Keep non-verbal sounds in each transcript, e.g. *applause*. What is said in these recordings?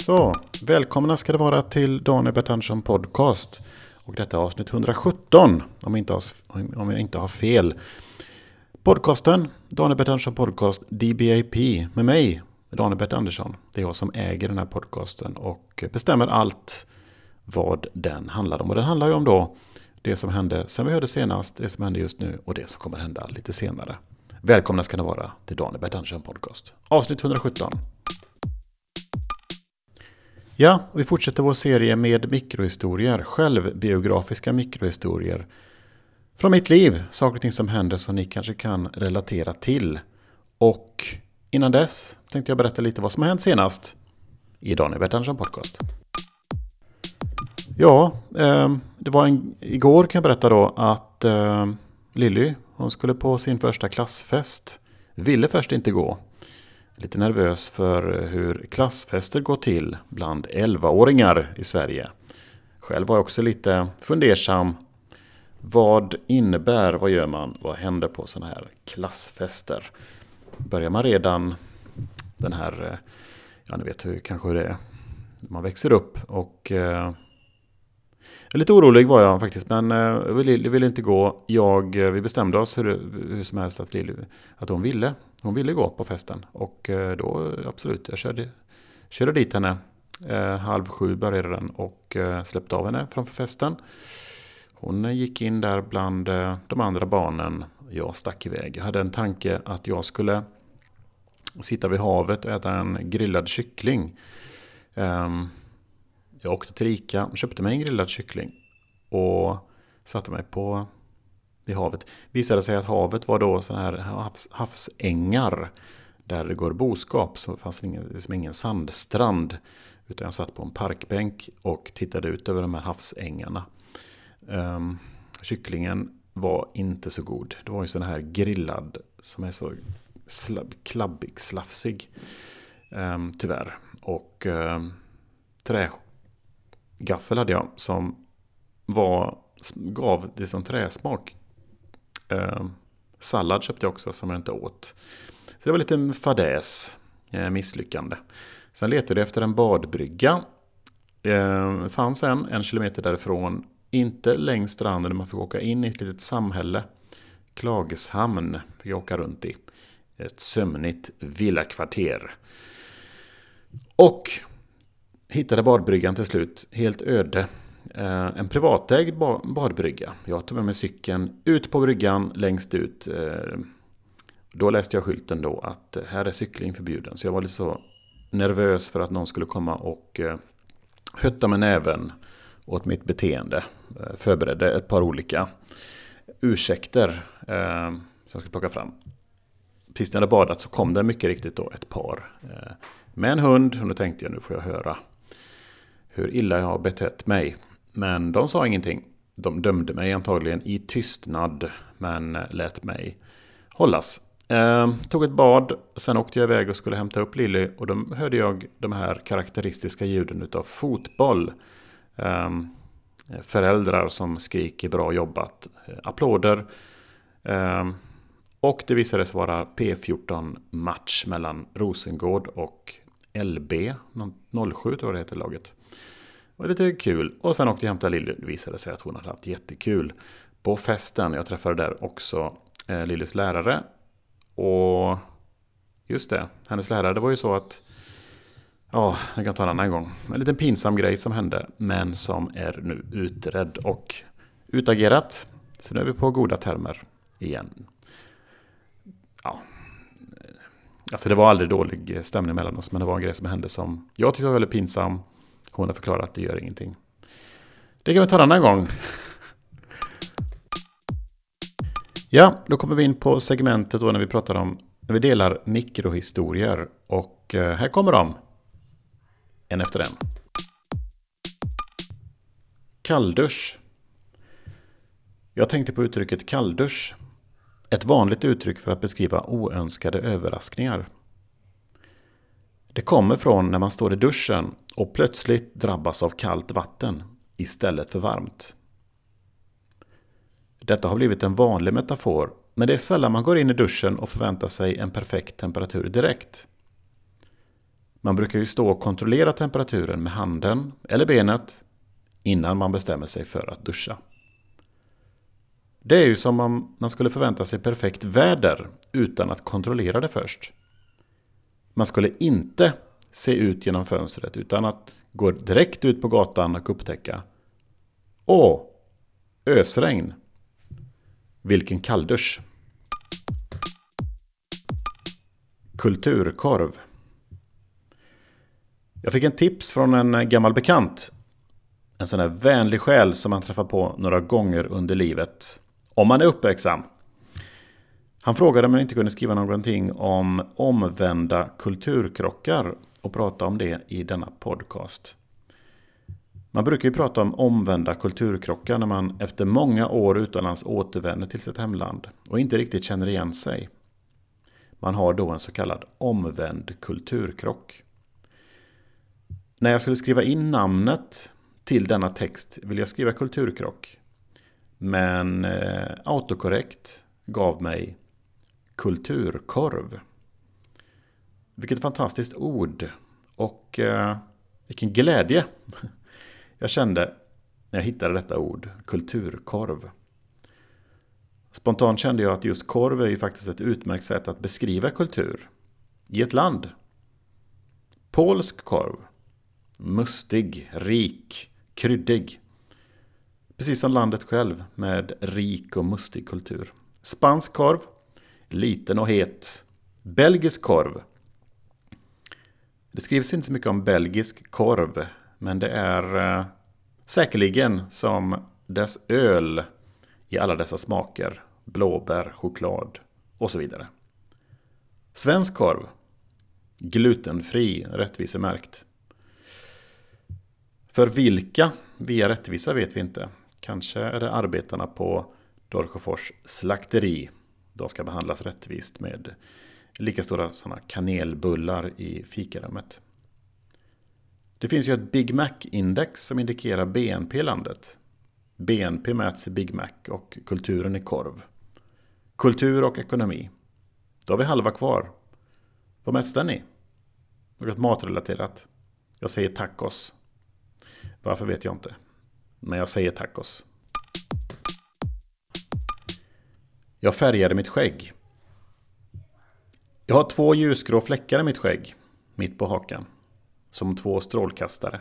Så, välkomna ska det vara till Daniel Bert Andersson Podcast. Och detta är avsnitt 117, om jag inte har, om jag inte har fel. Podcasten, Daniel Bert Andersson Podcast, DBAP, med mig, Daniel Bert Andersson. Det är jag som äger den här podcasten och bestämmer allt vad den handlar om. Och den handlar ju om då det som hände sen vi hörde senast, det som händer just nu och det som kommer hända lite senare. Välkomna ska ni vara till Daniel Bert Andersson Podcast. Avsnitt 117. Ja, vi fortsätter vår serie med mikrohistorier, självbiografiska mikrohistorier. Från mitt liv, saker och ting som händer som ni kanske kan relatera till. Och innan dess tänkte jag berätta lite vad som har hänt senast i Daniel Bertandersson Podcast. Ja, ehm, det var en, igår kan jag berätta då att ehm, Lilly, hon skulle på sin första klassfest. Ville först inte gå. Lite nervös för hur klassfester går till bland 11-åringar i Sverige. Själv var jag också lite fundersam. Vad innebär, vad gör man, vad händer på sådana här klassfester? Börjar man redan den här, eh, ja ni vet hur kanske det är, man växer upp och eh, Lite orolig var jag faktiskt, men eh, ville, ville inte gå. Jag, eh, vi bestämde oss hur, hur som helst att, Lili, att hon ville. Hon ville gå på festen. Och eh, då, absolut, jag körde, körde dit henne. Eh, halv sju började den och eh, släppte av henne framför festen. Hon gick in där bland de andra barnen. Jag stack iväg. Jag hade en tanke att jag skulle sitta vid havet och äta en grillad kyckling. Ehm, jag åkte till Ica och köpte mig en grillad kyckling. Och satte mig på vid havet. Visade sig att havet var då sådana här havs, havsängar. Där det går boskap. Så det fanns ingen, liksom ingen sandstrand. Utan jag satt på en parkbänk och tittade ut över de här havsängarna. Um, kycklingen var inte så god. Det var ju sån här grillad som är så slab, klabbig, slafsig. Um, tyvärr. Och um, trägaffel hade jag som var, gav det som träsmak. Eh, sallad köpte jag också som jag inte åt. Så det var lite fadäs, eh, misslyckande. Sen letade jag efter en badbrygga. Eh, fanns en, en kilometer därifrån. Inte längs stranden, man fick åka in i ett litet samhälle. Klageshamn fick jag åka runt i. Ett sömnigt villakvarter. Och hittade badbryggan till slut, helt öde. Eh, en privatägd badbrygga. Jag tog med mig cykeln ut på bryggan längst ut. Eh, då läste jag skylten då att eh, här är cykling förbjuden. Så jag var lite så nervös för att någon skulle komma och hötta med näven åt mitt beteende. Förberedde ett par olika ursäkter som jag skulle plocka fram. Precis när jag hade badat så kom det mycket riktigt då ett par med en hund. Och då tänkte jag nu får jag höra hur illa jag har betett mig. Men de sa ingenting. De dömde mig antagligen i tystnad, men lät mig hållas. Eh, tog ett bad, sen åkte jag iväg och skulle hämta upp Lilly och då hörde jag de här karaktäristiska ljuden utav fotboll. Eh, föräldrar som skriker bra jobbat, eh, applåder. Eh, och det visade sig vara P14 match mellan Rosengård och LB 07 tror jag det heter laget. Det var lite kul. Och sen åkte jag hämta Lilly. Det visade sig att hon hade haft jättekul på festen. Jag träffade där också eh, Lillys lärare. Och just det, hennes lärare, det var ju så att Ja, jag kan ta en annan gång. En liten pinsam grej som hände, men som är nu utredd och utagerat. Så nu är vi på goda termer igen. Ja, Alltså det var aldrig dålig stämning mellan oss, men det var en grej som hände som jag tyckte var väldigt pinsam. Hon har förklarat att det gör ingenting. Det kan vi ta en annan gång. Ja, då kommer vi in på segmentet då när vi pratar om, när vi delar mikrohistorier. Och eh, här kommer de. En efter en. Kalldusch. Jag tänkte på uttrycket kalldusch ett vanligt uttryck för att beskriva oönskade överraskningar. Det kommer från när man står i duschen och plötsligt drabbas av kallt vatten istället för varmt. Detta har blivit en vanlig metafor, men det är sällan man går in i duschen och förväntar sig en perfekt temperatur direkt. Man brukar ju stå och kontrollera temperaturen med handen eller benet innan man bestämmer sig för att duscha. Det är ju som om man skulle förvänta sig perfekt väder utan att kontrollera det först. Man skulle inte se ut genom fönstret utan att gå direkt ut på gatan och upptäcka Åh! Ösregn! Vilken kalldusch! Kulturkorv Jag fick en tips från en gammal bekant. En sån här vänlig själ som man träffar på några gånger under livet. Om man är uppmärksam. Han frågade om jag inte kunde skriva någonting om omvända kulturkrockar och prata om det i denna podcast. Man brukar ju prata om omvända kulturkrockar när man efter många år utomlands återvänder till sitt hemland och inte riktigt känner igen sig. Man har då en så kallad omvänd kulturkrock. När jag skulle skriva in namnet till denna text ville jag skriva kulturkrock. Men eh, autokorrekt gav mig kulturkorv. Vilket fantastiskt ord. Och eh, vilken glädje *laughs* jag kände när jag hittade detta ord, kulturkorv. Spontant kände jag att just korv är ju faktiskt ett utmärkt sätt att beskriva kultur i ett land. Polsk korv. Mustig, rik, kryddig. Precis som landet själv med rik och mustig kultur. Spansk korv. Liten och het. Belgisk korv. Det skrivs inte så mycket om belgisk korv. Men det är eh, säkerligen som dess öl i alla dessa smaker. Blåbär, choklad och så vidare. Svensk korv. Glutenfri, rättvisemärkt. För vilka via rättvisa vet vi inte. Kanske är det arbetarna på Dorkofors slakteri. De ska behandlas rättvist med lika stora sådana kanelbullar i fikarummet. Det finns ju ett Big Mac-index som indikerar BNP i landet. BNP mäts i Big Mac och kulturen i korv. Kultur och ekonomi. Då har vi halva kvar. Vad mäts den i? Något matrelaterat? Jag säger tacos. Varför vet jag inte. Men jag säger tacos. Jag färgade mitt skägg. Jag har två ljusgrå fläckar i mitt skägg. Mitt på hakan. Som två strålkastare.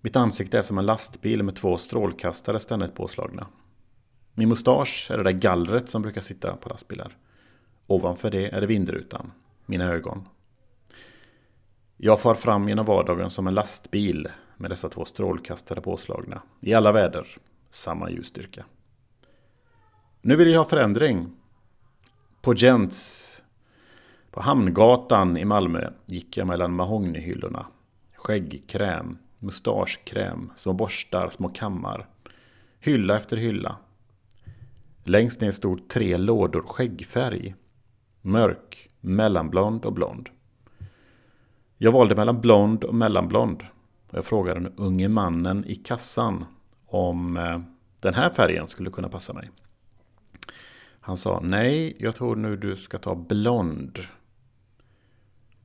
Mitt ansikte är som en lastbil med två strålkastare ständigt påslagna. Min mustasch är det där gallret som brukar sitta på lastbilar. Ovanför det är det vindrutan. Mina ögon. Jag far fram genom vardagen som en lastbil med dessa två strålkastare påslagna. I alla väder. Samma ljusstyrka. Nu vill jag ha förändring. På Gents på Hamngatan i Malmö gick jag mellan mahognyhyllorna. Skäggkräm, mustaschkräm, små borstar, små kammar. Hylla efter hylla. Längst ner stod tre lådor skäggfärg. Mörk, mellanblond och blond. Jag valde mellan blond och mellanblond. Jag frågade den unge mannen i kassan om eh, den här färgen skulle kunna passa mig. Han sa nej, jag tror nu du ska ta blond.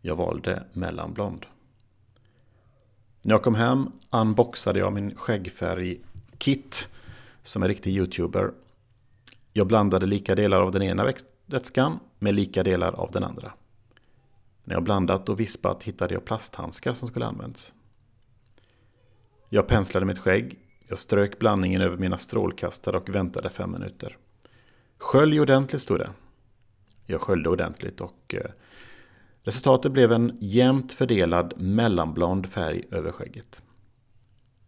Jag valde mellanblond. När jag kom hem unboxade jag min skäggfärg-kit som är riktig youtuber. Jag blandade lika delar av den ena vätskan med lika delar av den andra. När jag blandat och vispat hittade jag plasthandskar som skulle använts. Jag penslade mitt skägg, jag strök blandningen över mina strålkastare och väntade fem minuter. Skölj ordentligt stod det. Jag sköljde ordentligt och eh, Resultatet blev en jämnt fördelad mellanblond färg över skägget.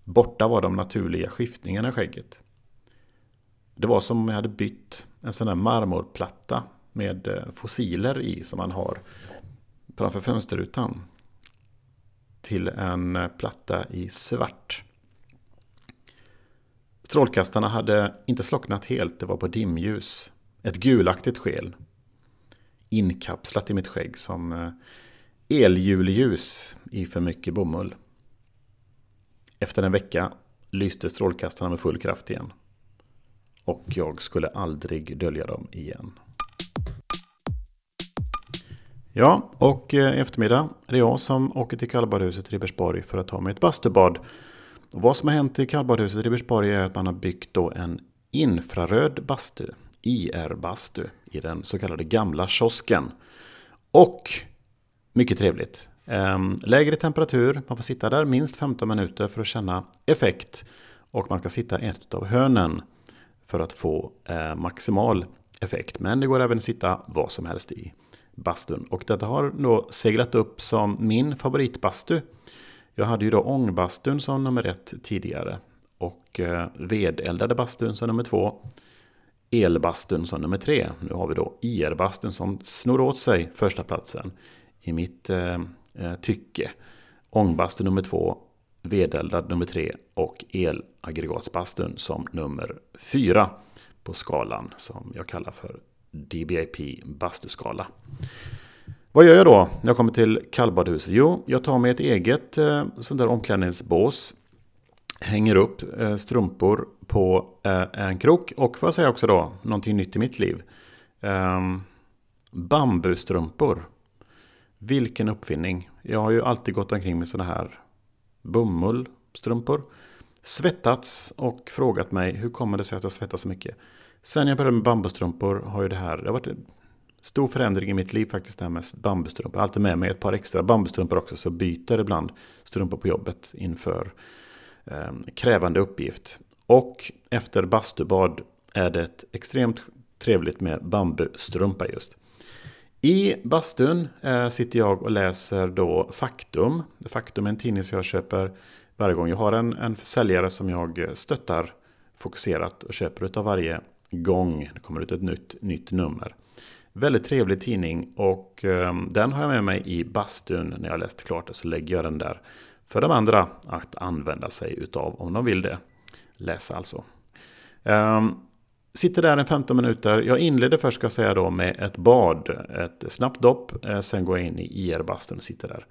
Borta var de naturliga skiftningarna i skägget. Det var som om jag hade bytt en sån här marmorplatta med eh, fossiler i som man har framför fönsterrutan till en eh, platta i svart. Strålkastarna hade inte slocknat helt, det var på dimljus. Ett gulaktigt sken inkapslat i mitt skägg som eljulljus elhjulljus i för mycket bomull. Efter en vecka lyste strålkastarna med full kraft igen. Och jag skulle aldrig dölja dem igen. Ja, och eh, i eftermiddag är det jag som åker till kallbadhuset i Ribersborg för att ta mig ett bastubad. Och vad som har hänt i kallbadhuset i Ribersborg är att man har byggt då en infraröd bastu, IR-bastu, i den så kallade gamla kiosken. Och mycket trevligt. Ehm, lägre temperatur, man får sitta där minst 15 minuter för att känna effekt. Och man ska sitta i ett av hörnen för att få eh, maximal effekt. Men det går även att sitta vad som helst i bastun. Och detta har då seglat upp som min favoritbastu. Jag hade ju då ångbastun som nummer ett tidigare. Och eh, vedeldade bastun som nummer två. Elbastun som nummer tre. Nu har vi då e IR-bastun som snor åt sig första platsen i mitt eh, eh tycke. Ångbastun nummer två. Vedeldad nummer tre och elaggregatsbastun som nummer fyra på skalan som jag kallar för DBIP bastuskala. Vad gör jag då när jag kommer till kallbadhuset? Jo, jag tar mig ett eget eh, sånt där omklädningsbås. Hänger upp eh, strumpor på eh, en krok och får jag säga också då, någonting nytt i mitt liv. Eh, bambustrumpor. Vilken uppfinning. Jag har ju alltid gått omkring med sådana här bomullstrumpor. Svettats och frågat mig hur kommer det sig att jag svettas så mycket. Sen jag började med bambustrumpor har ju det här, det har varit stor förändring i mitt liv faktiskt det här med bambustrumpor. Jag har alltid med mig ett par extra bambustrumpor också så byter ibland strumpor på jobbet inför eh, krävande uppgift. Och efter bastubad är det extremt trevligt med bambustrumpa just. I bastun eh, sitter jag och läser då Faktum. Faktum är en tidning som jag köper varje gång. Jag har en, en säljare som jag stöttar fokuserat och köper utav varje gång det kommer ut ett nytt, nytt nummer. Väldigt trevlig tidning och ehm, den har jag med mig i bastun när jag läst klart det så lägger jag den där för de andra att använda sig utav om de vill det. Läsa alltså. Ehm, sitter där en 15 minuter. Jag inleder först ska jag säga då med ett bad, ett snabbt dopp. Eh, sen går jag in i IR-bastun och sitter där.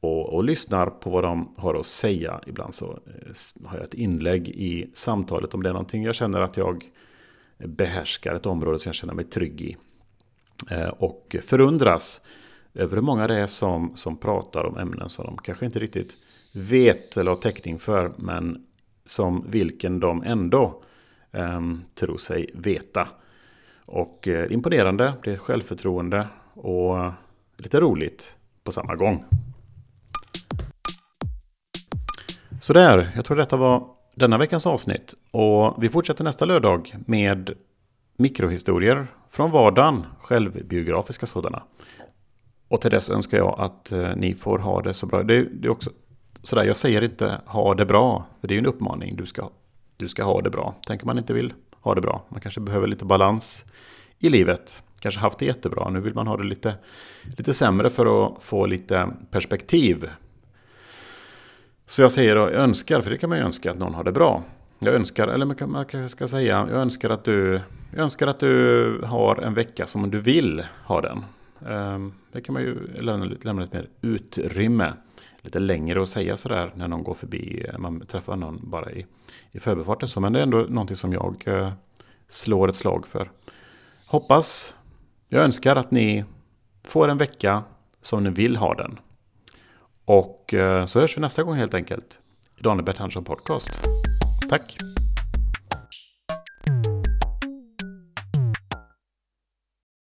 Och, och, lyssnar på vad de har att säga. Ibland så eh, har jag ett inlägg i samtalet om det är någonting jag känner att jag behärskar ett område som jag känner mig trygg i. Eh, och förundras över hur många det är som, som pratar om ämnen som de kanske inte riktigt vet eller har täckning för. Men som vilken de ändå eh, tror sig veta. Och eh, imponerande, det är självförtroende och lite roligt på samma gång. Sådär, jag tror detta var denna veckans avsnitt. Och vi fortsätter nästa lördag med mikrohistorier från vardagen, självbiografiska sådana. Och till dess önskar jag att eh, ni får ha det så bra. Det, det är också sådär, jag säger inte ha det bra, för det är ju en uppmaning. Du ska, du ska ha det bra. Tänker man inte vill ha det bra. Man kanske behöver lite balans i livet. Kanske haft det jättebra, nu vill man ha det lite, lite sämre för att få lite perspektiv så jag säger och önskar, för det kan man ju önska att någon har det bra. Jag önskar, eller man kanske ska säga, jag önskar att du, jag önskar att du har en vecka som du vill ha den. Ehm, det kan man ju lämna, lämna lite mer utrymme. Lite längre att säga sådär när någon går förbi, eh, man träffar någon bara i, i förbifarten. Så, men det är ändå någonting som jag eh, slår ett slag för. Hoppas, jag önskar att ni får en vecka som ni vill ha den. Och eh, så hörs vi nästa gång helt enkelt. I Daniel Bertandsson Podcast. Tack!